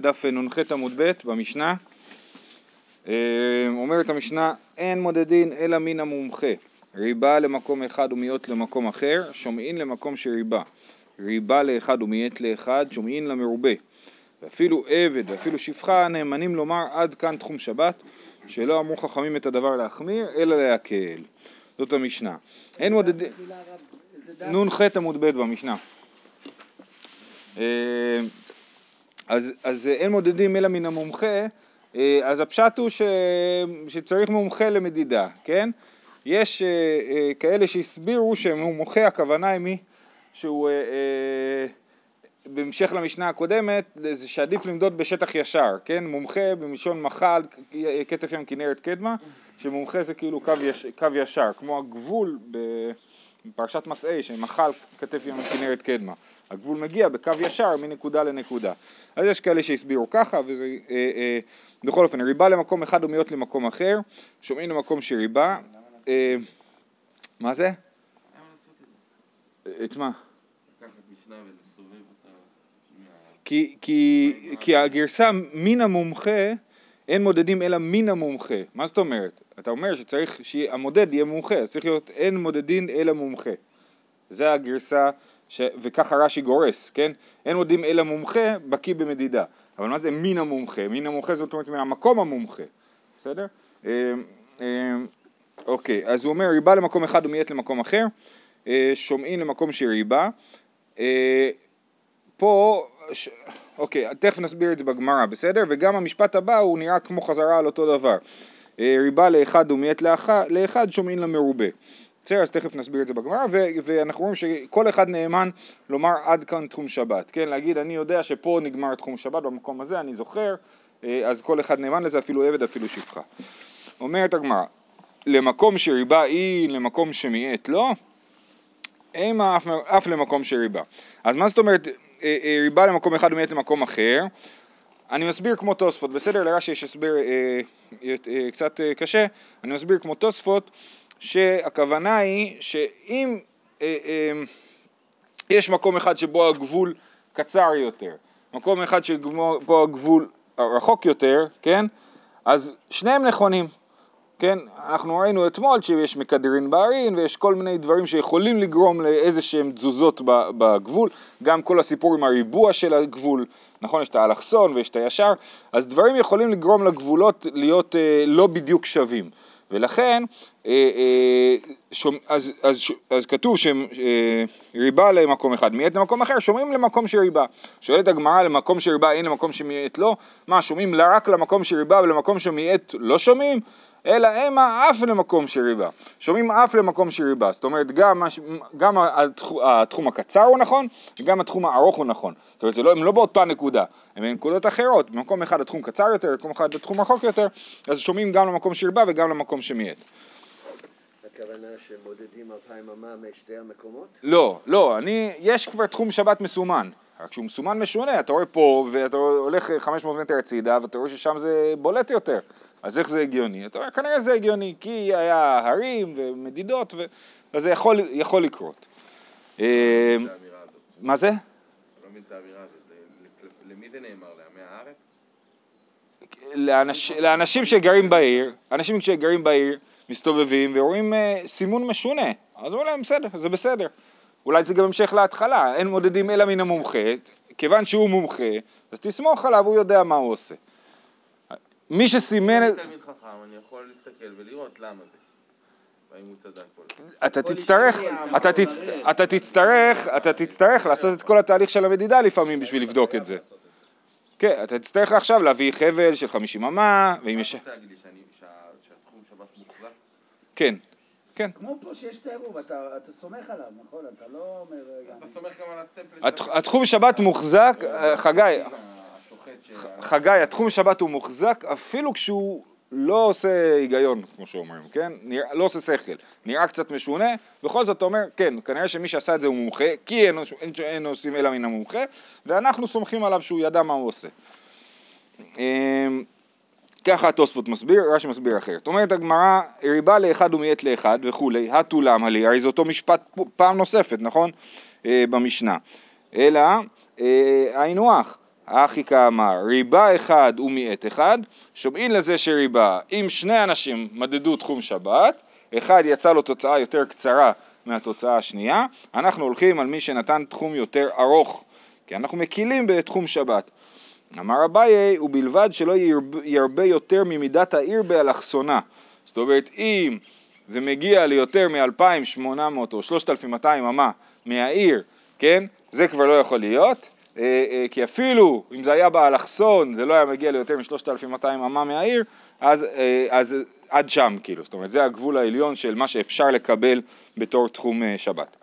דף נ"ח עמוד ב' במשנה, אה, אומרת המשנה אין מודדין אלא מן המומחה, ריבה למקום אחד ומיעוט למקום אחר, שומעין למקום שריבה, ריבה לאחד ומיעט לאחד, שומעין למרובה, ואפילו עבד ואפילו שפחה נאמנים לומר עד כאן תחום שבת, שלא אמרו חכמים את הדבר להחמיר אלא להקל, זאת המשנה. אין מודדין, נ"ח עמוד ב' במשנה. אה, אז, אז אין מודדים אלא מן המומחה, אה, אז הפשט הוא ש, שצריך מומחה למדידה, כן? יש אה, אה, כאלה שהסבירו שמומחה הכוונה היא מי שהוא בהמשך למשנה הקודמת, זה שעדיף למדוד בשטח ישר, כן? מומחה במשון מחל, כתף ים כנרת קדמה, שמומחה זה כאילו קו, יש, קו ישר, כמו הגבול בפרשת מסעי, שמחל כתף ים כנרת קדמה. הגבול מגיע בקו ישר מנקודה לנקודה. אז יש כאלה שהסבירו ככה, וזה, אה, אה, בכל אופן, ריבה למקום אחד ומיות למקום אחר, שומעים למקום שריבה. אה, מה זה? את מה? כי, כי, כי הגרסה מן המומחה אין מודדים אלא מן המומחה. מה זאת אומרת? אתה אומר שצריך שהמודד יהיה מומחה, אז צריך להיות אין מודדין אלא מומחה. זה הגרסה ש... וככה רש"י גורס, כן? אין מודים אלא מומחה בקיא במדידה. אבל מה זה מין המומחה? מין המומחה זאת אומרת מהמקום המומחה, בסדר? אה, אה, אוקיי, אז הוא אומר ריבה למקום אחד ומיעט למקום אחר, אה, שומעין למקום שריבה. פה, ש... אוקיי, תכף נסביר את זה בגמרא, בסדר? וגם המשפט הבא הוא נראה כמו חזרה על אותו דבר. ריבה לאחד ומיעט לאחד שומעין למרובה. בסדר, אז תכף נסביר את זה בגמרא, ואנחנו רואים שכל אחד נאמן לומר עד כאן תחום שבת, כן, להגיד אני יודע שפה נגמר תחום שבת במקום הזה, אני זוכר, אה, אז כל אחד נאמן לזה, אפילו עבד, אפילו שפחה. אומרת הגמרא, למקום שריבה היא, למקום שמיעט לא, אימה אף, אף למקום שריבה. אז מה זאת אומרת אה, אה, ריבה למקום אחד ומיעט למקום אחר? אני מסביר כמו תוספות, בסדר? לרש"י יש הסבר אה, אה, קצת אה, קשה, אני מסביר כמו תוספות שהכוונה היא שאם אה, אה, יש מקום אחד שבו הגבול קצר יותר, מקום אחד שבו הגבול רחוק יותר, כן? אז שניהם נכונים, כן? אנחנו ראינו אתמול שיש מקדרין בערין ויש כל מיני דברים שיכולים לגרום לאיזה שהם תזוזות בגבול, גם כל הסיפור עם הריבוע של הגבול, נכון? יש את האלכסון ויש את הישר, אז דברים יכולים לגרום לגבולות להיות אה, לא בדיוק שווים. ולכן, אה, אה, אז, אז, אז כתוב שריבה אה, למקום אחד, מיעט למקום אחר, שומעים למקום שריבה. שואלת הגמרא למקום שריבה אין למקום שמיעט לא, מה, שומעים רק למקום שריבה ולמקום שמיעט לא שומעים? אלא המה אף למקום שריבה. שומעים אף למקום שריבה, זאת אומרת גם, גם התחום הקצר הוא נכון וגם התחום הארוך הוא נכון. זאת אומרת לא, הם לא באותה נקודה, הם בנקודות אחרות, במקום אחד התחום קצר יותר, במקום אחד התחום רחוק יותר, אז שומעים גם למקום שריבה וגם למקום שמיעט. הכוונה שמודדים אלפיים אמה משתי המקומות? לא, לא, אני, יש כבר תחום שבת מסומן, רק שהוא מסומן משונה, אתה רואה פה ואתה הולך 500 מטר הצידה ואתה רואה ששם זה בולט יותר. אז איך זה הגיוני? אתה אומר, כנראה זה הגיוני, כי היה הרים ומדידות, ו... אז זה יכול, יכול לקרות. לא מה זה? לא מבין את האמירה הזאת, למי זה נאמר? לעמי הארץ? לאנשים שגרים בעיר, אנשים שגרים בעיר מסתובבים ורואים אה, סימון משונה, אז אומרים להם בסדר, זה בסדר. אולי זה גם המשך להתחלה, אין מודדים אלא מן המומחה, כיוון שהוא מומחה, אז תסמוך עליו, הוא יודע מה הוא עושה. מי שסימן... אני תלמיד חכם, אני יכול להסתכל ולראות למה זה. צדק פה. אתה תצטרך, אתה תצטרך, אתה תצטרך לעשות את כל התהליך של המדידה לפעמים בשביל לבדוק את זה. כן, אתה תצטרך עכשיו להביא חבל של 50 אמה, ואם יש... אתה רוצה להגיד לי שהתחום שבת מוחזק? כן, כן. כמו פה שיש את העירוב, אתה סומך עליו, נכון? אתה לא אומר... אתה סומך גם על הטמפל התחום שבת מוחזק, חגי, חגי, התחום שבת הוא מוחזק אפילו כשהוא לא עושה היגיון, כמו שאומרים, כן? נראה, לא עושה שכל, נראה קצת משונה, בכל זאת אתה אומר, כן, כנראה שמי שעשה את זה הוא מומחה, כי אין, אין, אין עושים אלא מן המומחה, ואנחנו סומכים עליו שהוא ידע מה הוא עושה. אמ, ככה התוספות מסביר, רש"י מסביר אחרת. אומרת הגמרא, ריבה לאחד ומעט לאחד וכולי, הטו למה לי, הרי זה אותו משפט פעם נוספת, נכון? אה, במשנה. אלא, אה, היינו הך, אחי כאמר, ריבה אחד ומיעט אחד, שומעים לזה שריבה. אם שני אנשים מדדו תחום שבת, אחד יצא לו תוצאה יותר קצרה מהתוצאה השנייה, אנחנו הולכים על מי שנתן תחום יותר ארוך, כי אנחנו מקילים בתחום שבת. אמר אביי, ובלבד שלא ירבה, יותר ממידת העיר באלכסונה. זאת אומרת, אם זה מגיע ליותר מ-2,800 או 3,200 אמה מהעיר, כן? זה כבר לא יכול להיות, כי אפילו אם זה היה באלכסון, זה לא היה מגיע ליותר מ-3,200 אמה מהעיר, אז, אה, אז עד שם, כאילו, זאת אומרת, זה הגבול העליון של מה שאפשר לקבל בתור תחום שבת.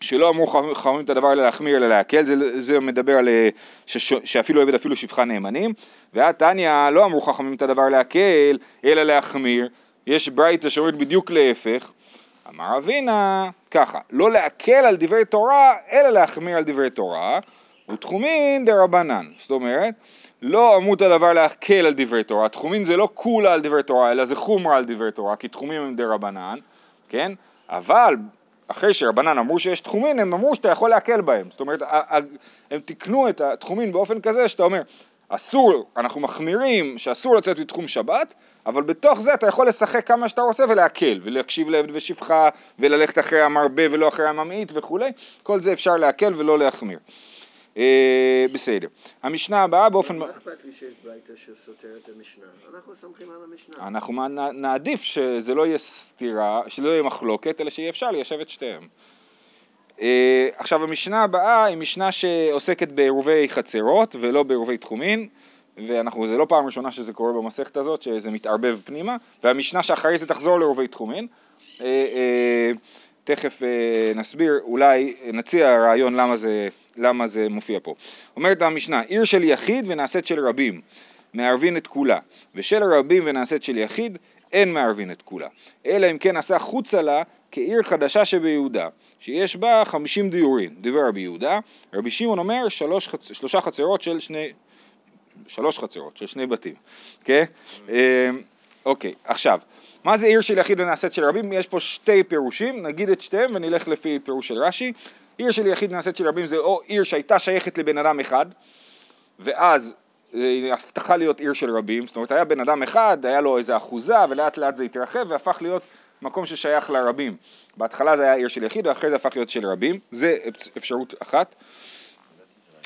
שלא אמרו חכמים את הדבר אלא להחמיר אלא להקל, זה, זה מדבר על שש, שאפילו עבד אפילו שפחה נאמנים, ועד תניא לא אמרו חכמים את הדבר להקל אלא להחמיר, יש ברייתא שאומרת בדיוק להפך, אמר אבינה ככה, לא להקל על דברי תורה אלא להחמיר על דברי תורה, ותחומין דרבנן, זאת אומרת לא אמרו את הדבר להקל על דברי תורה, תחומין זה לא כולה על דברי תורה אלא זה חומרה על דברי תורה, כי תחומים הם דרבנן, כן? אבל אחרי שרבנן אמרו שיש תחומין, הם אמרו שאתה יכול להקל בהם. זאת אומרת, הם תיקנו את התחומין באופן כזה שאתה אומר, אסור, אנחנו מחמירים שאסור לצאת מתחום שבת, אבל בתוך זה אתה יכול לשחק כמה שאתה רוצה ולהקל, ולהקשיב לעבד ושפחה, וללכת אחרי המרבה ולא אחרי הממעיט וכולי, כל זה אפשר להקל ולא להחמיר. אה, בסדר. המשנה הבאה באופן... מה אכפת לי שיש ברייתא את המשנה? אנחנו סומכים על המשנה. אנחנו נעדיף שזה לא יהיה סתירה, שלא יהיה מחלוקת, אלא שיהיה אפשר ליישב את שתיהם. אה, עכשיו המשנה הבאה היא משנה שעוסקת בעירובי חצרות ולא בעירובי תחומין, וזה לא פעם ראשונה שזה קורה במסכת הזאת, שזה מתערבב פנימה, והמשנה שאחרי זה תחזור לעירובי תחומין. אה, אה, תכף נסביר, אולי נציע רעיון למה זה, למה זה מופיע פה. אומרת המשנה, עיר של יחיד ונעשית של רבים, מערבין את כולה, ושל רבים ונעשית של יחיד, אין מערבין את כולה, אלא אם כן עשה חוצה לה כעיר חדשה שביהודה, שיש בה חמישים דיורים, דיבר רבי יהודה, רבי שמעון אומר שלוש. שלושה חצרות של שני, שלוש חצרות של שני בתים, כן? אוקיי, עכשיו, מה זה עיר של יחיד ונעשית של רבים? יש פה שתי פירושים, נגיד את שתיהם ונלך לפי פירוש של רש"י. עיר של יחיד ונעשית של רבים זה או עיר שהייתה שייכת לבן אדם אחד, ואז היא הפכה להיות עיר של רבים, זאת אומרת היה בן אדם אחד, היה לו איזה אחוזה ולאט לאט זה התרחב והפך להיות מקום ששייך לרבים. בהתחלה זה היה עיר של יחיד ואחרי זה הפך להיות של רבים, זה אפשרות אחת.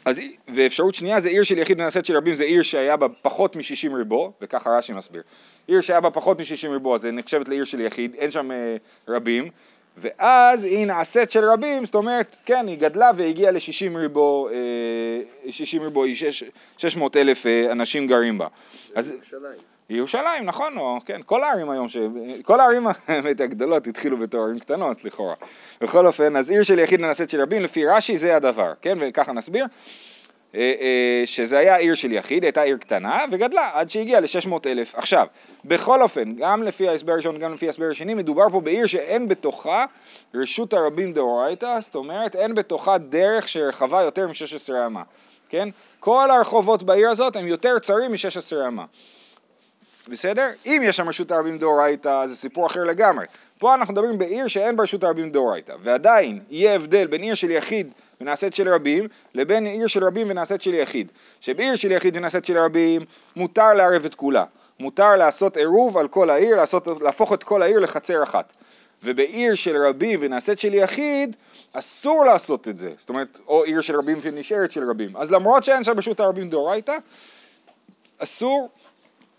אז, ואפשרות שנייה זה עיר של יחיד ונעשית של רבים, זה עיר שהיה בה פחות מ-60 ריבו, וככה רש"י מסביר. עיר שהיה בה פחות מ-60 ריבו, אז זה נחשבת לעיר של יחיד, אין שם אה, רבים, ואז היא נעשית של רבים, זאת אומרת, כן, היא גדלה והגיעה ל-60 ריבו, אה, 60 ריבו, 600 אלף אה, אנשים גרים בה. זה ירושלים. נכון, או, כן, כל הערים היום, ש... כל הערים האמת הגדולות התחילו בתור ערים קטנות לכאורה. בכל אופן, אז עיר של יחיד נעשית של רבים, לפי רש"י זה הדבר, כן, וככה נסביר, אה, אה, שזה היה עיר של יחיד, הייתה עיר קטנה, וגדלה עד שהגיעה ל-600 אלף. עכשיו, בכל אופן, גם לפי ההסבר הראשון, גם לפי ההסבר השני, מדובר פה בעיר שאין בתוכה רשות הרבים דאורייתא, זאת אומרת, אין בתוכה דרך שרחבה יותר מ-16 אמה, כן? כל הרחובות בעיר הזאת הם יותר צרים מ-16 אמה. בסדר? אם יש שם רשות הרבים דאורייתא זה סיפור אחר לגמרי. פה אנחנו מדברים בעיר שאין בה רשות הרבים דאורייתא, ועדיין יהיה הבדל בין עיר של יחיד ונעשית של רבים, לבין עיר של רבים ונעשית של יחיד. שבעיר של יחיד ונעשית של רבים מותר לערב את כולה, מותר לעשות עירוב על כל העיר, לעשות, להפוך את כל העיר לחצר אחת. ובעיר של רבים ונעשית של יחיד, אסור לעשות את זה. זאת אומרת, או עיר של רבים ונשארת של רבים. אז למרות שאין שם רשות הרבים דאורייתא, אסור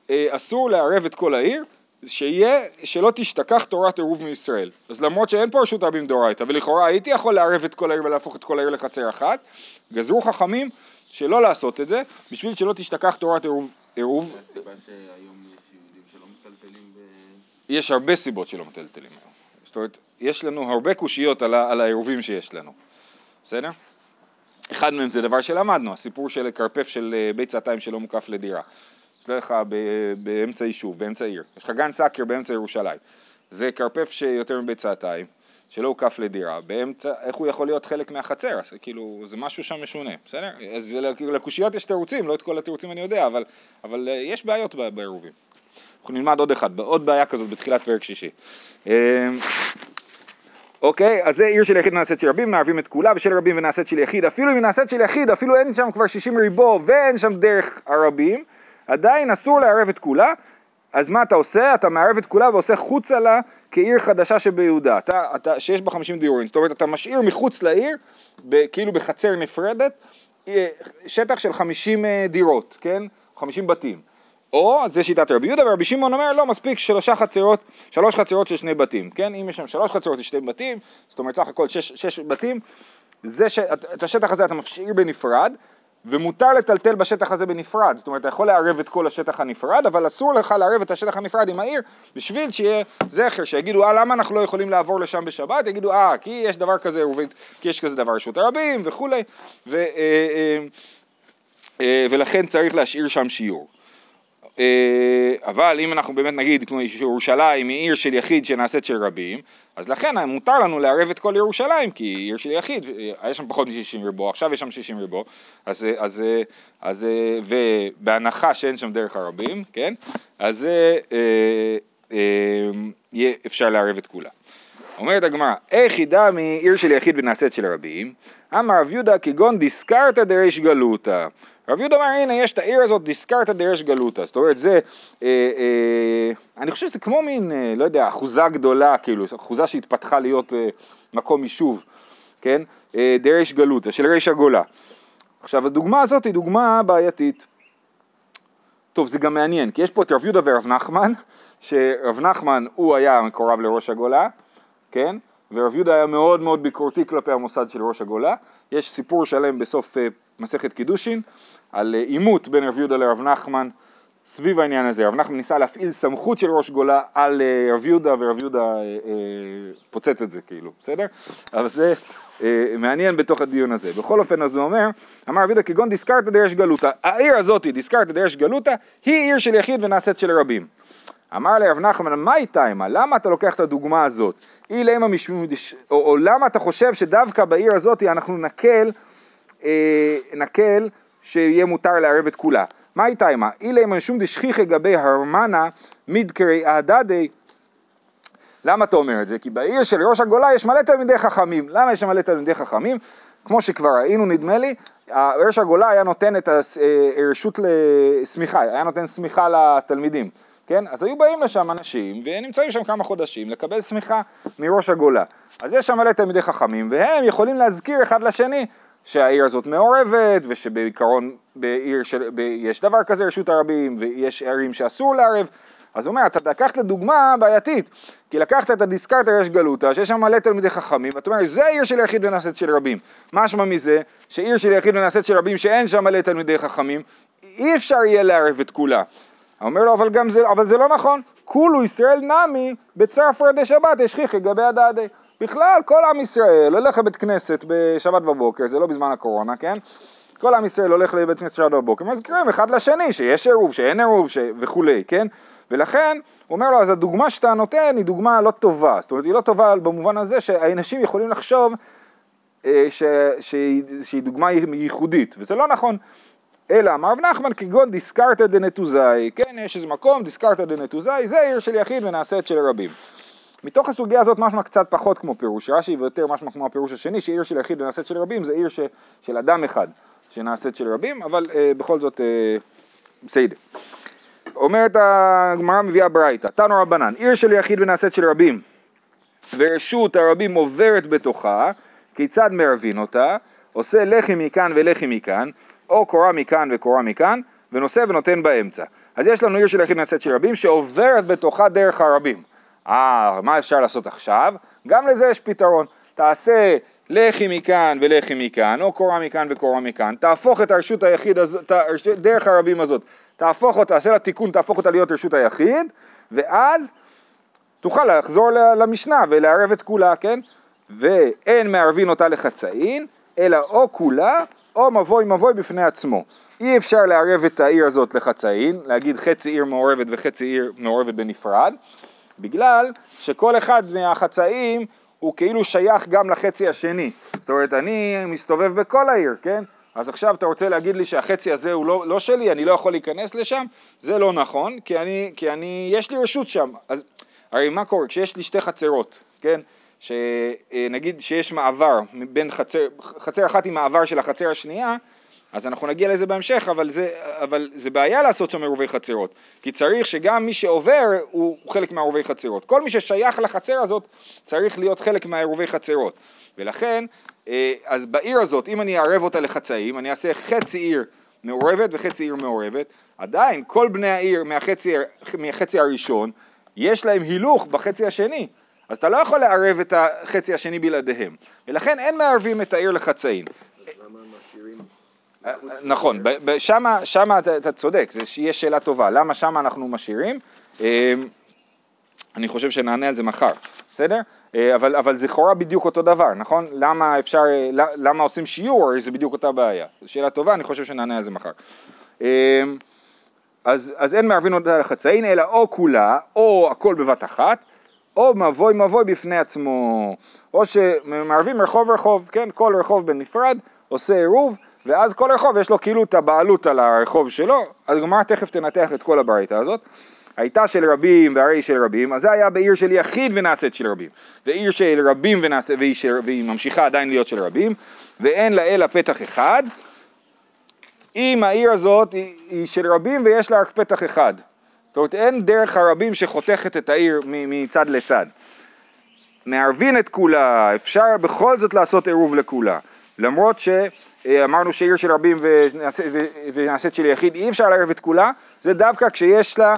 אסור לערב את כל העיר, שיהיה, שלא תשתכח תורת עירוב מישראל. אז למרות שאין פה רשות רבים דאורייתא, ולכאורה הייתי יכול לערב את כל העיר ולהפוך את כל העיר לחצר אחת, גזרו חכמים שלא לעשות את זה, בשביל שלא תשתכח תורת עירוב. עירוב. הסיבה שהיום יש הרבה סיבות שלא מטלטלים היום. זאת אומרת, יש לנו הרבה קושיות על, על העירובים שיש לנו, בסדר? אחד מהם זה דבר שלמדנו, הסיפור של כרפף של אה, בית צעתיים שלא מוקף לדירה. יש לך באמצע יישוב, באמצע עיר, יש לך גן סאקר באמצע ירושלים, זה כרפף שיותר מביצתיים, שלא הוקף לדירה, באמצע, איך הוא יכול להיות חלק מהחצר, אז כאילו, זה משהו שם משונה, בסדר? אז לקושיות יש תירוצים, לא את כל התירוצים אני יודע, אבל, אבל אה, יש בעיות בעירובים. אנחנו נלמד עוד אחד, עוד בעיה כזאת בתחילת פרק שישי. אמ, אוקיי? אז זה עיר של יחיד ונעשית של רבים, מערבים את כולה, ושל רבים ונעשית של יחיד. אפילו אם נעשית של יחיד, אפילו אין שם כבר 60 ריבו ואין שם דרך הרבים, עדיין אסור לערב את כולה. אז מה אתה עושה? אתה מערב את כולה ועושה חוצה לה כעיר חדשה שביהודה, אתה, אתה, שיש בה 50 דיורים. זאת אומרת, אתה משאיר מחוץ לעיר, ב, כאילו בחצר נפרדת, אה, שטח של 50 אה, דירות, כן? 50 בתים. או, זה שיטת רבי יהודה, ורבי שמעון אומר, לא, מספיק שלושה חצרות, שלוש חצרות של שני בתים, כן? אם יש שם שלוש חצרות של שני בתים, זאת אומרת סך הכל שש, שש בתים, זה ש... את השטח הזה אתה משאיר בנפרד, ומותר לטלטל בשטח הזה בנפרד, זאת אומרת אתה יכול לערב את כל השטח הנפרד, אבל אסור לך לערב את השטח הנפרד עם העיר בשביל שיהיה זכר, שיגידו אה למה אנחנו לא יכולים לעבור לשם בשבת, יגידו אה כי יש דבר כזה, כי יש כזה דבר רשות הרבים וכולי, ו, אה, אה, אה, ולכן צריך להשאיר שם שיעור. אה, אבל אם אנחנו באמת נגיד כמו ירושלים היא עיר של יחיד שנעשית של רבים, אז לכן מותר לנו לערב את כל ירושלים, כי היא עיר של יחיד, היה שם פחות מ-60 ריבו, עכשיו יש שם 60 ריבו, אז, אז, אז, ובהנחה שאין שם דרך הרבים, כן, אז אה, אה, יהיה אפשר לערב את כולה. אומרת הגמרא, איך ידע מעיר של יחיד ונעשית של רבים? אמר רב יהודה כגון דיסקרתא דריש גלותא. רב יהודה אמר, הנה יש את העיר הזאת, דיסקרתא דרש גלותא, זאת אומרת זה, אה, אה, אני חושב שזה כמו מין, אה, לא יודע, אחוזה גדולה, כאילו, אחוזה שהתפתחה להיות מקום יישוב, כן, דרש גלותא, של ריש הגולה. עכשיו הדוגמה הזאת היא דוגמה בעייתית. טוב, זה גם מעניין, כי יש פה את רב יהודה ורב נחמן, שרב נחמן הוא היה מקורב לראש הגולה, כן, ורב יהודה היה מאוד מאוד ביקורתי כלפי המוסד של ראש הגולה. יש סיפור שלם בסוף מסכת קידושין, על אה, עימות בין רב יהודה לרב נחמן סביב העניין הזה. רב נחמן ניסה להפעיל סמכות של ראש גולה על אה, רב יהודה ורב יהודה אה, פוצץ את זה כאילו, בסדר? אבל זה מעניין בתוך הדיון הזה. בכל אופן אז הוא אומר, אמר רב יהודה כגון דיסקרתא דרש גלותא, העיר הזאת דיסקרתא דרש גלותא היא עיר של יחיד ונעשית של רבים. אמר לרב נחמן, מה איתה עמה? למה אתה לוקח את הדוגמה הזאת? אילמה משום, או, או למה אתה חושב שדווקא בעיר הזאת אנחנו נקל, אה, נקל שיהיה מותר לערב את כולה. מה איתה עמה? אילי משום דשכיחי גבי הרמנה מדקרי אהדדי למה אתה אומר את זה? כי בעיר של ראש הגולה יש מלא תלמידי חכמים. למה יש מלא תלמידי חכמים? כמו שכבר ראינו נדמה לי, ראש הגולה היה נותן את הרשות לשמיכה, היה נותן שמיכה לתלמידים, כן? אז היו באים לשם אנשים ונמצאים שם כמה חודשים לקבל שמיכה מראש הגולה. אז יש שם מלא תלמידי חכמים והם יכולים להזכיר אחד לשני שהעיר הזאת מעורבת ושבעיקרון בעיר של, ב, יש דבר כזה רשות הרבים ויש ערים שאסור לערב אז הוא אומר, אתה לקחת דוגמה בעייתית, כי לקחת את הדיסקרטר יש גלותא, שיש שם מלא תלמידי חכמים, ואתה אומר, זה עיר של יחיד ונעשית של רבים. משמע מזה? שעיר של יחיד ונעשית של רבים שאין שם מלא תלמידי חכמים, אי אפשר יהיה לערב את כולה. הוא אומר לו, אבל, זה, אבל זה לא נכון, כולו ישראל נמי בצרפרא דשבת השכיחי גבי הדדי. בכלל, כל עם ישראל הולך לבית כנסת בשבת בבוקר, זה לא בזמן הקורונה, כן? כל עם ישראל הולך לבית כנסת בשבת בבוקר, מזכירים אחד לשני שיש עירוב, שאין עירוב ש... וכולי, כן? ולכן, הוא אומר לו, אז הדוגמה שאתה נותן היא דוגמה לא טובה, זאת אומרת, היא לא טובה במובן הזה שאנשים יכולים לחשוב אה, ש... שהיא... שהיא דוגמה ייחודית, וזה לא נכון. אלא אמר רב נחמן כגון דיסקרתא דנטוזאי, כן, יש איזה מקום, דיסקרתא דנטוזאי, זה עיר של יחיד ונעשית של רבים. מתוך הסוגיה הזאת משמע קצת פחות כמו פירוש רש"י ויותר משמע כמו הפירוש השני שעיר של יחיד ונעשית של רבים זה עיר ש, של אדם אחד שנעשית של רבים אבל אה, בכל זאת אה. אומרת הגמרא מביאה ברייתא, תנו רבנן, עיר של יחיד ונעשית של רבים ורשות הרבים עוברת בתוכה, כיצד מערבין אותה? עושה לחי מכאן ולחי מכאן, או קורה מכאן וקורה מכאן, ונושא ונותן באמצע. אז יש לנו עיר של יחיד ונעשית של רבים שעוברת בתוכה דרך הרבים. אה, מה אפשר לעשות עכשיו? גם לזה יש פתרון. תעשה לחי מכאן ולחי מכאן, או קורה מכאן וקורה מכאן, תהפוך את הרשות היחיד הזאת, דרך הרבים הזאת, תהפוך אותה, תעשה לה תיקון, תהפוך אותה להיות רשות היחיד, ואז תוכל לחזור למשנה ולערב את כולה, כן? ואין מערבין אותה לחצאין, אלא או כולה או מבוי מבוי בפני עצמו. אי אפשר לערב את העיר הזאת לחצאין, להגיד חצי עיר מעורבת וחצי עיר מעורבת בנפרד, בגלל שכל אחד מהחצאים הוא כאילו שייך גם לחצי השני. זאת אומרת, אני מסתובב בכל העיר, כן? אז עכשיו אתה רוצה להגיד לי שהחצי הזה הוא לא, לא שלי, אני לא יכול להיכנס לשם? זה לא נכון, כי אני, כי אני, יש לי רשות שם. אז הרי מה קורה? כשיש לי שתי חצרות, כן? שנגיד שיש מעבר בין חצר, חצר אחת עם מעבר של החצר השנייה, אז אנחנו נגיע לזה בהמשך, אבל זה, אבל זה בעיה לעשות שם עירובי חצרות, כי צריך שגם מי שעובר הוא, חלק מהעירובי חצרות. כל מי ששייך לחצר הזאת צריך להיות חלק מהעירובי חצרות. ולכן, אה, אז בעיר הזאת, אם אני אערב אותה לחצאים, אני אעשה חצי עיר מעורבת וחצי עיר מעורבת, עדיין כל בני העיר מהחצי, מהחצי הראשון, יש להם הילוך בחצי השני. אז אתה לא יכול לערב את החצי השני בלעדיהם, ולכן אין מערבים את העיר לחצאים. אז למה משאירים אה, מחוץ נכון, שמה, שמה אתה, אתה צודק, זו יש שאלה טובה, למה שמה אנחנו משאירים? אה, אני חושב שנענה על זה מחר, בסדר? אה, אבל, אבל זה לכאורה בדיוק אותו דבר, נכון? למה אפשר, למה עושים שיעור, זה בדיוק אותה בעיה. שאלה טובה, אני חושב שנענה על זה מחר. אה, אז, אז אין מערבין אותה לחצאין, אלא או כולה, או הכל בבת אחת, או מבוי מבוי בפני עצמו, או שמערבים רחוב רחוב, כן, כל רחוב בנפרד, עושה עירוב, ואז כל רחוב יש לו כאילו את הבעלות על הרחוב שלו, הגמרא תכף תנתח את כל הברייתא הזאת. הייתה של רבים והרי של רבים, אז זה היה בעיר של יחיד ונעשית של רבים, ועיר של רבים ונעשית, והיא, של, והיא ממשיכה עדיין להיות של רבים, ואין לה אלא פתח אחד, אם העיר הזאת היא, היא של רבים ויש לה רק פתח אחד. זאת אומרת, אין דרך הרבים שחותכת את העיר מצד לצד. מערבין את כולה, אפשר בכל זאת לעשות עירוב לכולה. למרות שאמרנו שעיר של רבים ונעשית, של יחיד, אי אפשר לערב את כולה, זה דווקא כשיש לה אה,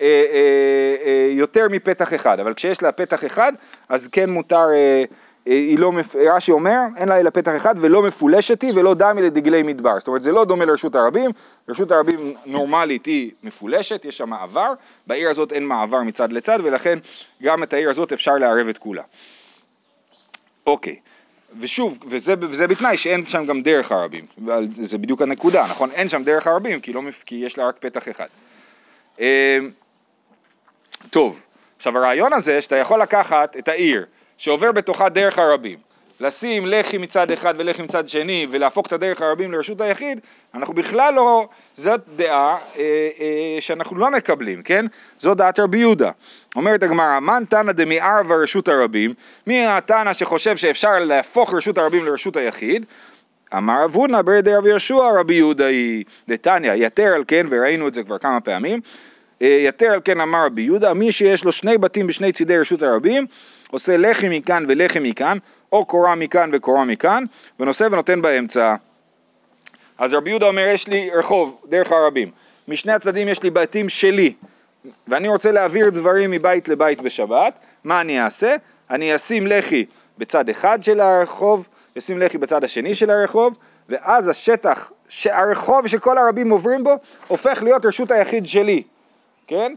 אה, אה, יותר מפתח אחד. אבל כשיש לה פתח אחד, אז כן מותר, אה, אה, היא לא, רש"י אומר, אין לה אלא פתח אחד ולא מפולשת היא ולא דמי לדגלי מדבר. זאת אומרת, זה לא דומה לרשות הרבים, רשות הרבים נורמלית היא מפולשת, יש שם מעבר, בעיר הזאת אין מעבר מצד לצד, ולכן גם את העיר הזאת אפשר לערב את כולה. אוקיי, ושוב, וזה, וזה בתנאי שאין שם גם דרך הרבים, זה בדיוק הנקודה, נכון? אין שם דרך הרבים כי, לא, כי יש לה רק פתח אחד. אה, טוב, עכשיו הרעיון הזה שאתה יכול לקחת את העיר שעובר בתוכה דרך הרבים, לשים לחי מצד אחד ולחי מצד שני ולהפוך את הדרך הרבים לרשות היחיד, אנחנו בכלל לא, זאת דעה אה, אה, שאנחנו לא מקבלים, כן? זו דעת רבי יהודה. אומרת הגמרא, מן תנא דמיערבא רשות הרבים, מי התנא שחושב שאפשר להפוך רשות הרבים לרשות היחיד? אמר רב הונא ברדי רבי יהושע רבי יהודה היא דתניא, יתר על כן, וראינו את זה כבר כמה פעמים, אה, יתר על כן אמר רבי יהודה, מי שיש לו שני בתים בשני צידי רשות הרבים, עושה לחם מכאן ולחם מכאן, או קורה מכאן וקורה מכאן, ונושא ונותן באמצע. אז רבי יהודה אומר, יש לי רחוב, דרך הרבים, משני הצדדים יש לי בתים שלי, ואני רוצה להעביר דברים מבית לבית בשבת, מה אני אעשה? אני אשים לחי בצד אחד של הרחוב, אשים לחי בצד השני של הרחוב, ואז השטח, הרחוב שכל הרבים עוברים בו, הופך להיות רשות היחיד שלי, כן?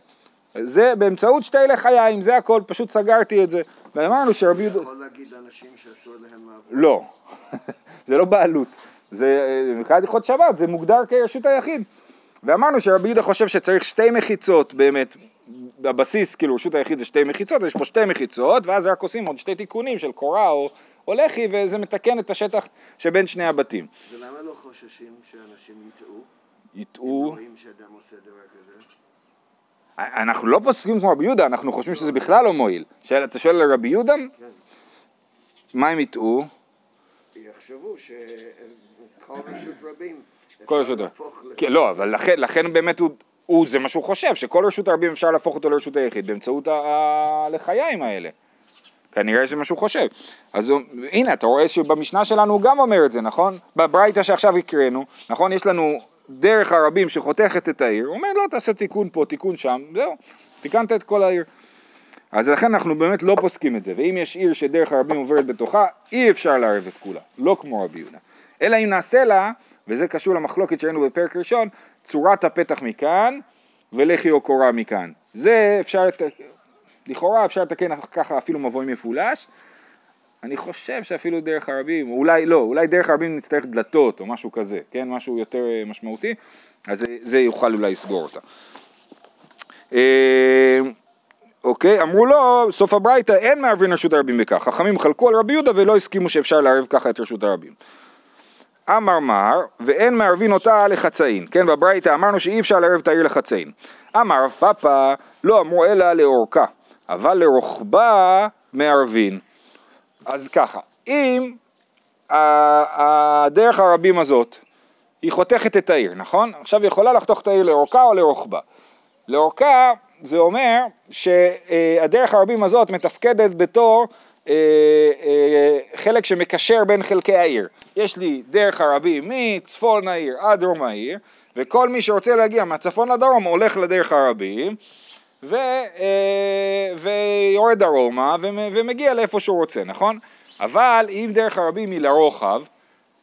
זה באמצעות שתי לחיים, זה הכל, פשוט סגרתי את זה. ואמרנו שרבי יהודה... יכול להגיד אנשים שאסור להם לעבור. לא, זה לא בעלות, זה אה, מבחינת הלכות שבת, זה מוגדר כרשות היחיד. ואמרנו שרבי יהודה חושב שצריך שתי מחיצות באמת, בבסיס כאילו רשות היחיד זה שתי מחיצות, יש פה שתי מחיצות, ואז רק עושים עוד שתי תיקונים של קורה או, או לחי, וזה מתקן את השטח שבין שני הבתים. ולמה לא חוששים שאנשים יטעו? יטעו, רואים שאדם עושה דבר כזה? אנחנו לא פוסקים כמו רבי יהודה, אנחנו חושבים שזה בכלל לא מועיל. שאל- אתה שואל על רבי יהודה? כן. מה הם יטעו? יחשבו שכל רשות רבים כל רשות ל- כן, לא, אבל לכן, לכן באמת הוא, הוא, זה מה שהוא חושב, שכל רשות הרבים אפשר להפוך אותו לרשות היחיד באמצעות הלחיים האלה. כנראה זה מה שהוא חושב. אז הוא, הנה, אתה רואה שבמשנה שלנו הוא גם אומר את זה, נכון? בברייתא שעכשיו הקראנו, נכון? יש לנו דרך הרבים שחותכת את העיר, הוא אומר, לא, תעשה תיקון פה, תיקון שם, זהו, תיקנת את כל העיר. אז לכן אנחנו באמת לא פוסקים את זה, ואם יש עיר שדרך הרבים עוברת בתוכה, אי אפשר לערב את כולה, לא כמו רבי יהודה. אלא אם נעשה לה, וזה קשור למחלוקת שראינו בפרק ראשון, צורת הפתח מכאן ולחי או קורה מכאן. זה אפשר, לכאורה אפשר לתקן ככה אפילו מבוי מפולש. אני חושב שאפילו דרך הרבים, אולי לא, אולי דרך הרבים נצטרך דלתות או משהו כזה, כן, משהו יותר אה, משמעותי, אז זה, יוכל אולי לסגור אותה. אה, אוקיי, אמרו לו, סוף הברייתא אין מערבין רשות הרבים בכך. חכמים חלקו על רבי יהודה ולא הסכימו שאפשר לערב ככה את רשות הרבים. אמר מר, ואין מערבין אותה לחצאין. כן, בברייתא אמרנו שאי אפשר לערב את העיר לחצאין. אמר פאפא, לא אמרו אלא לאורכה, אבל לרוחבה מערבין. אז ככה, אם הדרך הרבים הזאת, היא חותכת את העיר, נכון? עכשיו היא יכולה לחתוך את העיר לאורכה או לרוחבה. לאורכה זה אומר שהדרך הרבים הזאת מתפקדת בתור אה, אה, חלק שמקשר בין חלקי העיר. יש לי דרך הרבים מצפון העיר עד דרום העיר, וכל מי שרוצה להגיע מהצפון לדרום הולך לדרך הרבים, ו, אה, ויורד דרומה ומ- ומגיע לאיפה שהוא רוצה, נכון? אבל אם דרך הרבים היא לרוחב,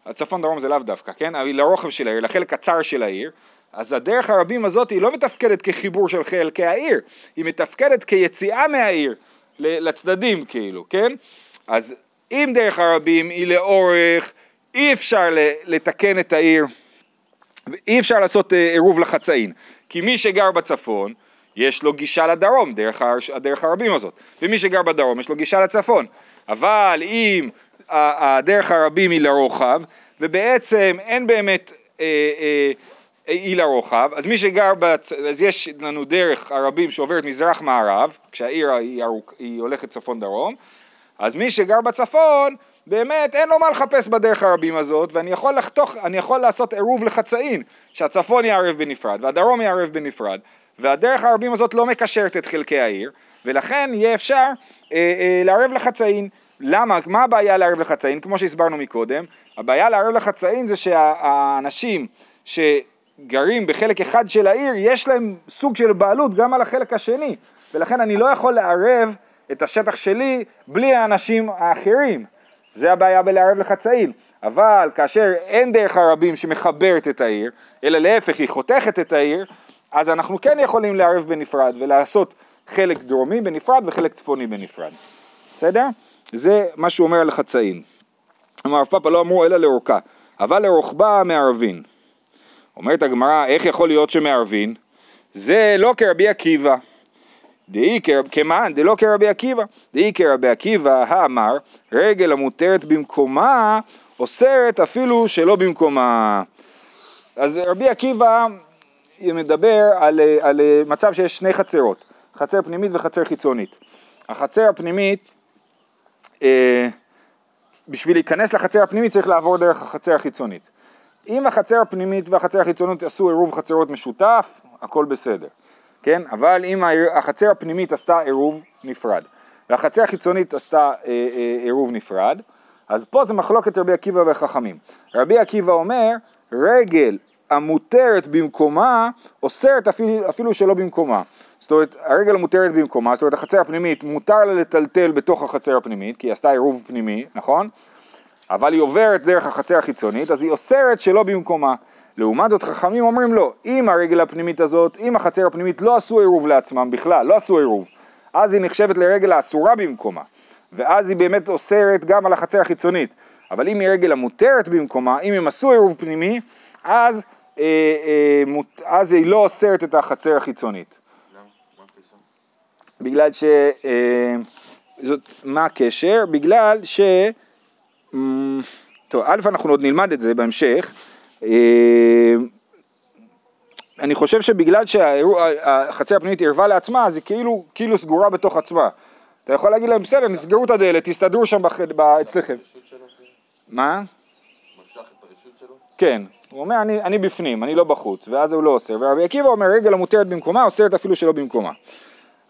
הצפון דרום זה לאו דווקא, כן? היא לרוחב של העיר, לחלק הצר של העיר, אז הדרך הרבים הזאת היא לא מתפקדת כחיבור של חלקי העיר, היא מתפקדת כיציאה מהעיר לצדדים כאילו, כן? אז אם דרך הרבים היא לאורך, אי אפשר לתקן את העיר, אי אפשר לעשות אה, עירוב לחצאין, כי מי שגר בצפון, יש לו גישה לדרום, דרך, הר- הדרך הרבים הזאת, ומי שגר בדרום יש לו גישה לצפון. אבל אם הדרך הרבים היא לרוחב, ובעצם אין באמת אה, אה, היא לרוחב, אז מי שגר, בצ... אז יש לנו דרך הרבים שעוברת מזרח-מערב, כשהעיר היא, ארוכ... היא הולכת צפון-דרום, אז מי שגר בצפון, באמת אין לו מה לחפש בדרך הרבים הזאת, ואני יכול לחתוך, אני יכול לעשות עירוב לחצאין, שהצפון יערב בנפרד והדרום יערב בנפרד, והדרך הרבים הזאת לא מקשרת את חלקי העיר, ולכן יהיה אפשר אה, אה, לערב לחצאין. למה? מה הבעיה לערב לחצאין? כמו שהסברנו מקודם, הבעיה לערב לחצאין זה שהאנשים שגרים בחלק אחד של העיר, יש להם סוג של בעלות גם על החלק השני, ולכן אני לא יכול לערב את השטח שלי בלי האנשים האחרים. זה הבעיה בלערב לחצאין. אבל כאשר אין דרך הרבים שמחברת את העיר, אלא להפך היא חותכת את העיר, אז אנחנו כן יכולים לערב בנפרד ולעשות חלק דרומי בנפרד וחלק צפוני בנפרד. בסדר? זה מה שהוא אומר על החצאין. אמר רב פאפא לא אמרו אלא לאורכה, אבל לרוחבה מערבין. אומרת הגמרא, איך יכול להיות שמערבין? זה לא כרבי עקיבא. דאי כמאן דלא כרבי עקיבא, דאי כרבי עקיבא האמר רגל המותרת במקומה אוסרת אפילו שלא במקומה. אז רבי עקיבא מדבר על, על מצב שיש שני חצרות, חצר פנימית וחצר חיצונית. החצר הפנימית, אה, בשביל להיכנס לחצר הפנימית צריך לעבור דרך החצר החיצונית. אם החצר הפנימית והחצר החיצונית עשו עירוב חצרות משותף, הכל בסדר. כן? אבל אם החצר הפנימית עשתה עירוב נפרד, והחצר החיצונית עשתה אה, אה, עירוב נפרד, אז פה זה מחלוקת רבי עקיבא וחכמים. רבי עקיבא אומר, רגל המותרת במקומה, אוסרת אפילו, אפילו שלא במקומה. זאת אומרת, הרגל המותרת במקומה, זאת אומרת, החצר הפנימית, מותר לה לטלטל בתוך החצר הפנימית, כי היא עשתה עירוב פנימי, נכון? אבל היא עוברת דרך החצר החיצונית, אז היא אוסרת שלא במקומה. לעומת זאת חכמים אומרים לא, אם הרגל הפנימית הזאת, אם החצר הפנימית לא עשו עירוב לעצמם בכלל, לא עשו עירוב, אז היא נחשבת לרגל האסורה במקומה, ואז היא באמת אוסרת גם על החצר החיצונית, אבל אם היא רגל המותרת במקומה, אם הם עשו עירוב פנימי, אז, אז היא לא אוסרת את החצר החיצונית. בגלל ש... אה, זאת, מה הקשר? בגלל ש... טוב, א', אנחנו עוד נלמד את זה בהמשך. אה, אני חושב שבגלל שהחצר הפנימית ערבה לעצמה, אז היא כאילו, כאילו סגורה בתוך עצמה. אתה יכול להגיד להם, בסדר, נסגרו את הדלת, תסתדרו שם בח... אצלכם. מה? הרשות שלו? כן. הוא אומר, אני, אני בפנים, אני לא בחוץ, ואז הוא לא אוסר. ורבי עקיבא אומר, רגל המותרת במקומה, אוסרת אפילו שלא במקומה.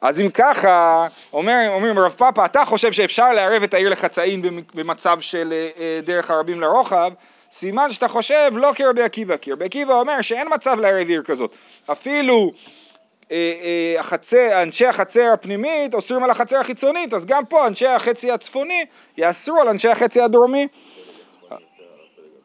אז אם ככה, אומר, אומרים רב פאפא, אתה חושב שאפשר לערב את העיר לחצאין במצב של אה, אה, דרך הרבים לרוחב, סימן שאתה חושב לא כרבי עקיבא, כי רבי עקיבא אומר שאין מצב לערב עיר כזאת. אפילו אה, החצר, אנשי החצר הפנימית אוסרים על החצר החיצונית, אז גם פה אנשי החצי הצפוני יאסרו על אנשי החצי הדרומי.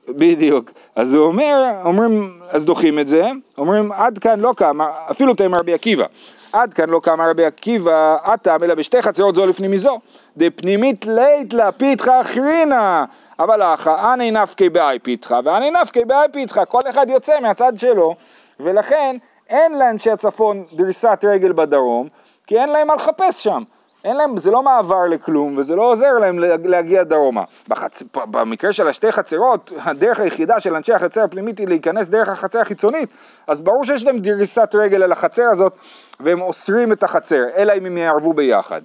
בדיוק. אז הוא אומר, אומרים, אז דוחים את זה, אומרים עד כאן לא קם, אפילו תאמר רבי עקיבא, עד כאן לא קם רבי עקיבא, אטם אלא בשתי חצרות זו לפנים מזו, דפנימית לית לה פיתחה אחרינה, אבל אחא אני נפקי באי פיתחה ואני נפקי באי פיתחה, כל אחד יוצא מהצד שלו, ולכן אין לאנשי הצפון דריסת רגל בדרום, כי אין להם מה לחפש שם. אין להם, זה לא מעבר לכלום וזה לא עוזר להם להגיע דרומה. בחצ... במקרה של השתי חצרות, הדרך היחידה של אנשי החצר הפנימית היא להיכנס דרך החצר החיצונית, אז ברור שיש להם דריסת רגל על החצר הזאת והם אוסרים את החצר, אלא אם הם יערבו ביחד.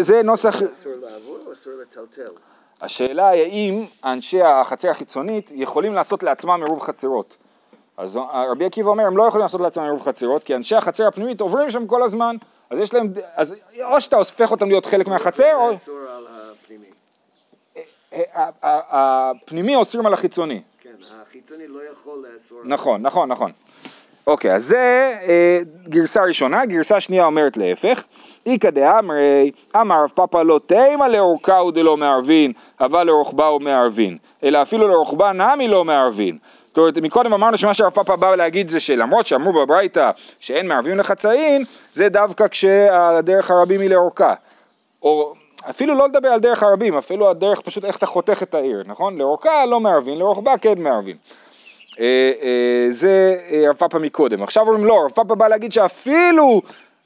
זה נוסח, אסור לעבור או אסור לטלטל? השאלה היא האם אנשי החצר החיצונית יכולים לעשות לעצמם עירוב חצרות. אז רבי עקיבא אומר, הם לא יכולים לעשות לעצמם עירוב חצרות, כי אנשי החצר הפנימית עוברים שם כל הזמן, אז יש להם, אז או שאתה הופך אותם להיות חלק מהחצר, או אסור על הפנימי. ה- ה- הפנימי אוסרים על החיצוני. כן, החיצוני לא יכול לאסור. על- נכון, נכון, נכון. אוקיי, אז זה אה, גרסה ראשונה, גרסה שנייה אומרת להפך. איכא דאמרי, אמר רב פאפא לא תימא לאורכה ודלא מערבין, אבל לרוחבה הוא מערבין, אלא אפילו לרוחבה נמי לא מערבין. זאת אומרת, מקודם אמרנו שמה שהרב פאפא בא להגיד זה שלמרות שאמרו בברייתא שאין מערבים לחצאין, זה דווקא כשהדרך הרבים היא לאורכה. או אפילו לא לדבר על דרך הרבים, אפילו הדרך פשוט איך אתה חותך את העיר, נכון? לאורכה לא מערבין, לרוחבה כן מערבין. אה, אה, זה אה, רב פאפא מקודם. עכשיו אומרים לא, רב פאפא בא להגיד שאפילו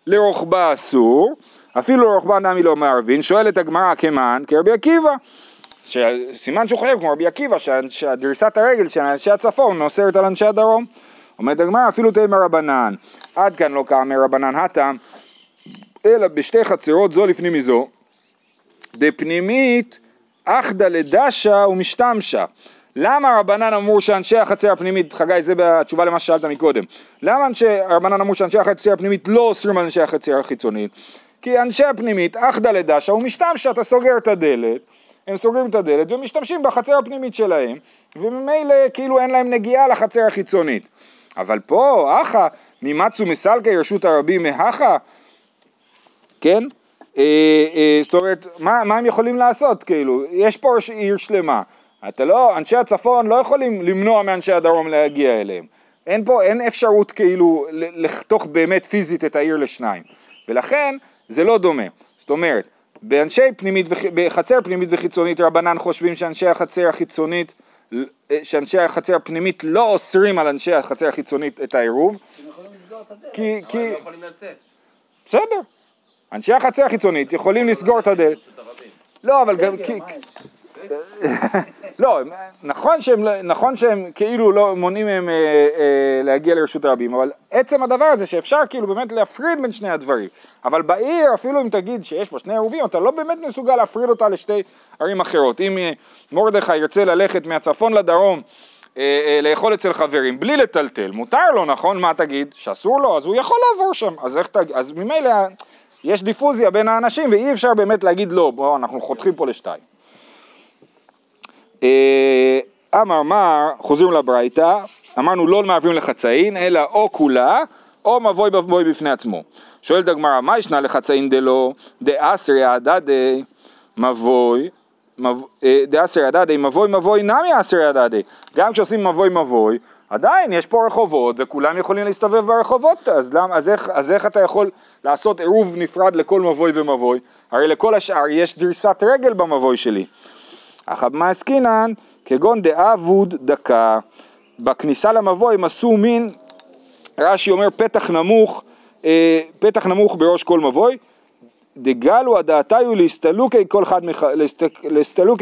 לרוחבה אסור, אפילו לרוחבה נמי לא מערבין, שואלת הגמרא כמען כרבי עקיבא. סימן שהוא חושב כמו רבי עקיבא שהדריסת הרגל של אנשי הצפון אוסרת על אנשי הדרום. אומרת הגמרא אפילו תימא רבנן, עד כאן לא כאמר רבנן הטעם, אלא בשתי חצרות זו לפני מזו, דפנימית אחדא לדשא ומשתמשה. למה רבנן אמרו שאנשי החצר הפנימית, חגי זה בתשובה למה ששאלת מקודם, למה אנשי, רבנן אמרו שאנשי החצר הפנימית לא אוסרים על אנשי החצר החיצונית? כי אנשי הפנימית אחדא לדשא ומשתמשה, אתה סוגר את הדלת, הם סוגרים את הדלת ומשתמשים בחצר הפנימית שלהם, וממילא כאילו אין להם נגיעה לחצר החיצונית. אבל פה, אחא, ממצו מסלקי רשות הרבים מהכה, כן? אה, אה, זאת אומרת, מה, מה הם יכולים לעשות, כאילו? יש פה עיר שלמה. אתה לא, אנשי הצפון לא יכולים למנוע מאנשי הדרום להגיע אליהם. אין פה, אין אפשרות כאילו לחתוך באמת פיזית את העיר לשניים. ולכן זה לא דומה. זאת אומרת, באנשי פנימית, בחצר פנימית וחיצונית רבנן חושבים שאנשי החצר החיצונית, אה, שאנשי החצר הפנימית לא אוסרים על אנשי החצר החיצונית את העירוב, הם יכולים לסגור את הדלת. כי, אבל כי, הם לא יכולים לצאת. בסדר. אנשי החצר החיצונית יכולים לסגור את הדלת. לא, אבל גם... לא, נכון שהם, לא- נכון שהם כאילו לא מונעים מהם אה, אה, להגיע לרשות הרבים, אבל עצם הדבר הזה שאפשר כאילו באמת להפריד בין שני הדברים. אבל בעיר, אפילו אם תגיד שיש פה שני עירובים, אתה לא באמת מסוגל להפריד אותה לשתי ערים אחרות. אם אה, מרדכי ירצה ללכת מהצפון לדרום, אה, אה, לאכול אצל חברים בלי לטלטל, מותר לו, נכון? מה תגיד? שאסור לו, אז הוא יכול לעבור שם. אז תגיד? אז ממילא יש דיפוזיה בין האנשים ואי אפשר באמת להגיד לא, בואו אנחנו חותכים פה לשתיים. אה, אמר מר, חוזרים לברייתא, אמרנו לא מערבים לחצאין, אלא או כולה, או מבוי מבוי בפני עצמו. שואלת הגמרא, מה ישנה לחצאין דלא, דאסרי הדדי מבוי, מב- אה, דאסרי הדדי מבוי מבוי נמי אסרי הדדי. גם כשעושים מבוי מבוי, עדיין יש פה רחובות וכולם יכולים להסתובב ברחובות, אז, למה, אז, איך, אז איך אתה יכול לעשות עירוב נפרד לכל מבוי ומבוי? הרי לכל השאר יש דריסת רגל במבוי שלי. אך מה עסקינן כגון דאבוד דקה. בכניסה למבוי הם עשו מין, רש"י אומר פתח נמוך, אה, פתח נמוך בראש כל מבוי, דגלו הדעתיו להסתלוקי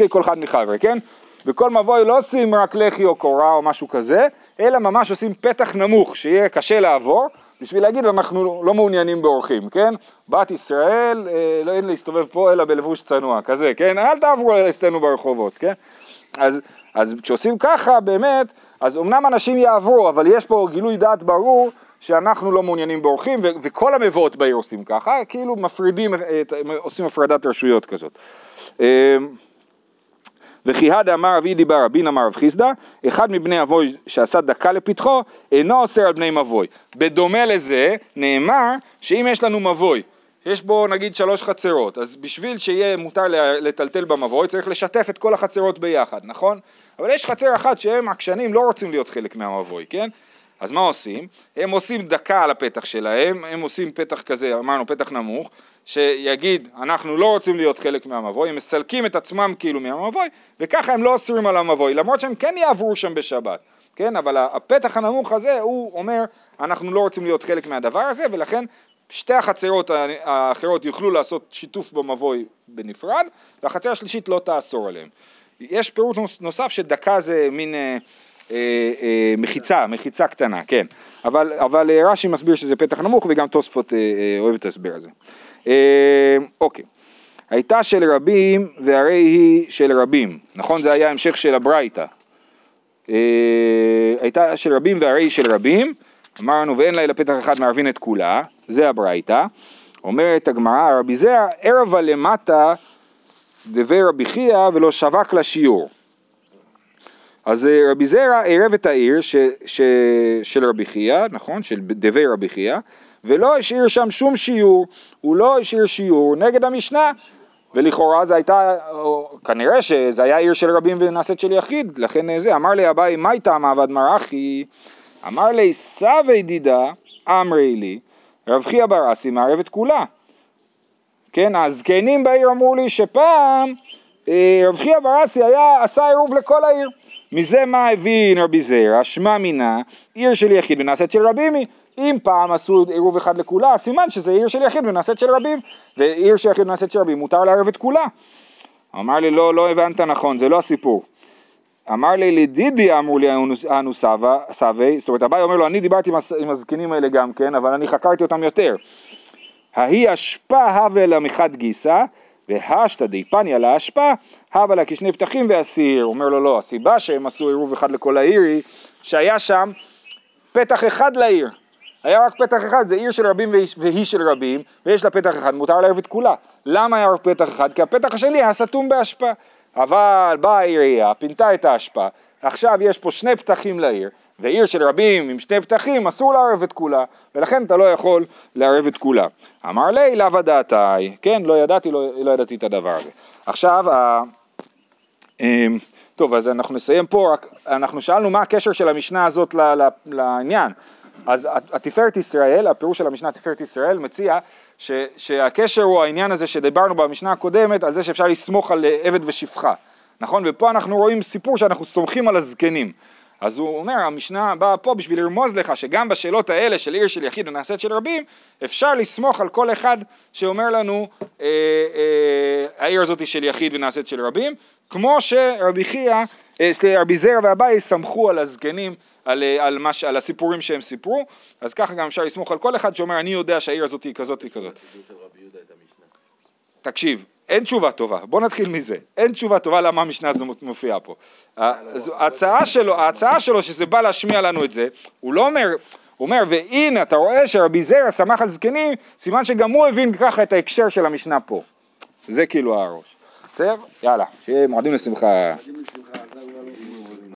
כל אחד מחברי, כן? בכל מבוי לא עושים רק לחי או קורה או משהו כזה, אלא ממש עושים פתח נמוך, שיהיה קשה לעבור, בשביל להגיד אנחנו לא מעוניינים באורחים, כן? בת ישראל, אה, לא אין להסתובב פה אלא בלבוש צנוע, כזה, כן? אל תעברו אצלנו ברחובות, כן? אז, אז כשעושים ככה, באמת, אז אמנם אנשים יעברו, אבל יש פה גילוי דעת ברור שאנחנו לא מעוניינים באורחים, ו- וכל המבואות בעיר עושים ככה, כאילו מפרידים, את- עושים הפרדת רשויות כזאת. וכי הדה אמר רבי דיבר רבין אמר רב חיסדא, אחד מבני אבוי שעשה דקה לפתחו, אינו אוסר על בני מבוי. בדומה לזה, נאמר שאם יש לנו מבוי, יש בו נגיד שלוש חצרות, אז בשביל שיהיה מותר לטלטל במבוי צריך לשתף את כל החצרות ביחד, נכון? אבל יש חצר אחת שהם עקשנים לא רוצים להיות חלק מהמבוי, כן? אז מה עושים? הם עושים דקה על הפתח שלהם, הם עושים פתח כזה, אמרנו פתח נמוך, שיגיד אנחנו לא רוצים להיות חלק מהמבוי, הם מסלקים את עצמם כאילו מהמבוי, וככה הם לא אוסרים על המבוי, למרות שהם כן יעברו שם בשבת, כן? אבל הפתח הנמוך הזה הוא אומר אנחנו לא רוצים להיות חלק מהדבר הזה, ולכן שתי החצרות האחרות יוכלו לעשות שיתוף במבוי בנפרד, והחצר השלישית לא תאסור עליהם. יש פירוט נוס- נוסף שדקה זה מין אה, מחיצה, מחיצה קטנה, כן. אבל, אבל אה, רש"י מסביר שזה פתח נמוך וגם תוספות אה, אה, אוהב את ההסבר הזה. אה, אוקיי. הייתה של רבים והרי היא של רבים. נכון? זה היה המשך של הברייתא. אה, הייתה של רבים והרי היא של רבים. אמרנו ואין לה אלא פתח אחד מערבין את כולה, זה הברייתא. אומרת הגמרא, רבי זרע ערבה למטה דבי רבי חייא ולא שווק לשיעור. אז אה, רבי זרע עירב את העיר ש, ש, של רבי חייא, נכון? של דבי רבי חייא, ולא השאיר שם שום שיעור, הוא לא השאיר שיעור נגד המשנה, ולכאורה זה הייתה, או, כנראה שזה היה עיר של רבים ונעשית של יחיד, לכן אה, זה, אמר לי אביי, מה איתה מעבד מרחי? אמר לי, סבי דידה, אמרי לי, רב חייא ברסי מערב את כולה. כן, הזקנים בעיר אמרו לי שפעם אה, רב חייא ברסי היה, עשה עירוב לכל העיר. מזה מה הבין רבי זרע? שמע מינה, עיר של יחיד ונעשית של רבים היא. אם פעם עשו עירוב אחד לכולה, סימן שזה עיר של יחיד ונעשית של רבים, ועיר של יחיד ונעשית של רבים, מותר לערב את כולה. אמר לי, לא, לא הבנת נכון, זה לא הסיפור. אמר לי, לדידי אמרו לי אנו סבי, זאת אומרת, אביי אומר לו, אני דיברתי עם הזקנים האלה גם כן, אבל אני חקרתי אותם יותר. ההיא אשפה הווה לה מחד גיסא, והשתא דיפניה לאשפה, הווה לה כשני פתחים ואסיר. אומר לו, לא, הסיבה שהם עשו עירוב אחד לכל העיר היא שהיה שם פתח אחד לעיר. היה רק פתח אחד, זה עיר של רבים והיא של רבים, ויש לה פתח אחד, מותר לערב את כולה. למה היה רק פתח אחד? כי הפתח השני היה סתום באשפה. אבל באה העירייה, פינתה את האשפה, עכשיו יש פה שני פתחים לעיר, ועיר של רבים עם שני פתחים אסור לערב את כולה, ולכן אתה לא יכול לערב את כולה. אמר לי לאו דעתי, כן, לא ידעתי, לא, לא ידעתי את הדבר הזה. עכשיו, ה... אמ, טוב, אז אנחנו נסיים פה, רק אנחנו שאלנו מה הקשר של המשנה הזאת לעניין. אז התפארת ישראל, הפירוש של המשנה תפארת ישראל מציע ש, שהקשר הוא העניין הזה שדיברנו במשנה הקודמת על זה שאפשר לסמוך על עבד ושפחה, נכון? ופה אנחנו רואים סיפור שאנחנו סומכים על הזקנים. אז הוא אומר, המשנה באה פה בשביל לרמוז לך שגם בשאלות האלה של עיר של יחיד ונעשית של רבים, אפשר לסמוך על כל אחד שאומר לנו, אה, אה, העיר הזאת היא של יחיד ונעשית של רבים, כמו שרבי חייא, אה, רבי זרע ואביי סמכו על הזקנים על, אה, על, מש, על הסיפורים שהם סיפרו, אז ככה גם אפשר לסמוך על כל אחד שאומר אני יודע שהעיר הזאת היא כזאת היא כזאת. תקשיב, אין תשובה טובה, בוא נתחיל מזה, אין תשובה טובה למה המשנה הזו מופיעה פה. ההצעה שלו, ההצעה שלו שזה בא להשמיע לנו את זה, הוא לא אומר, הוא אומר והנה אתה רואה שרבי זרע שמח על זקנים, סימן שגם הוא הבין ככה את ההקשר של המשנה פה. זה כאילו הראש. בסדר? יאללה, שיהיה מועדים לשמחה.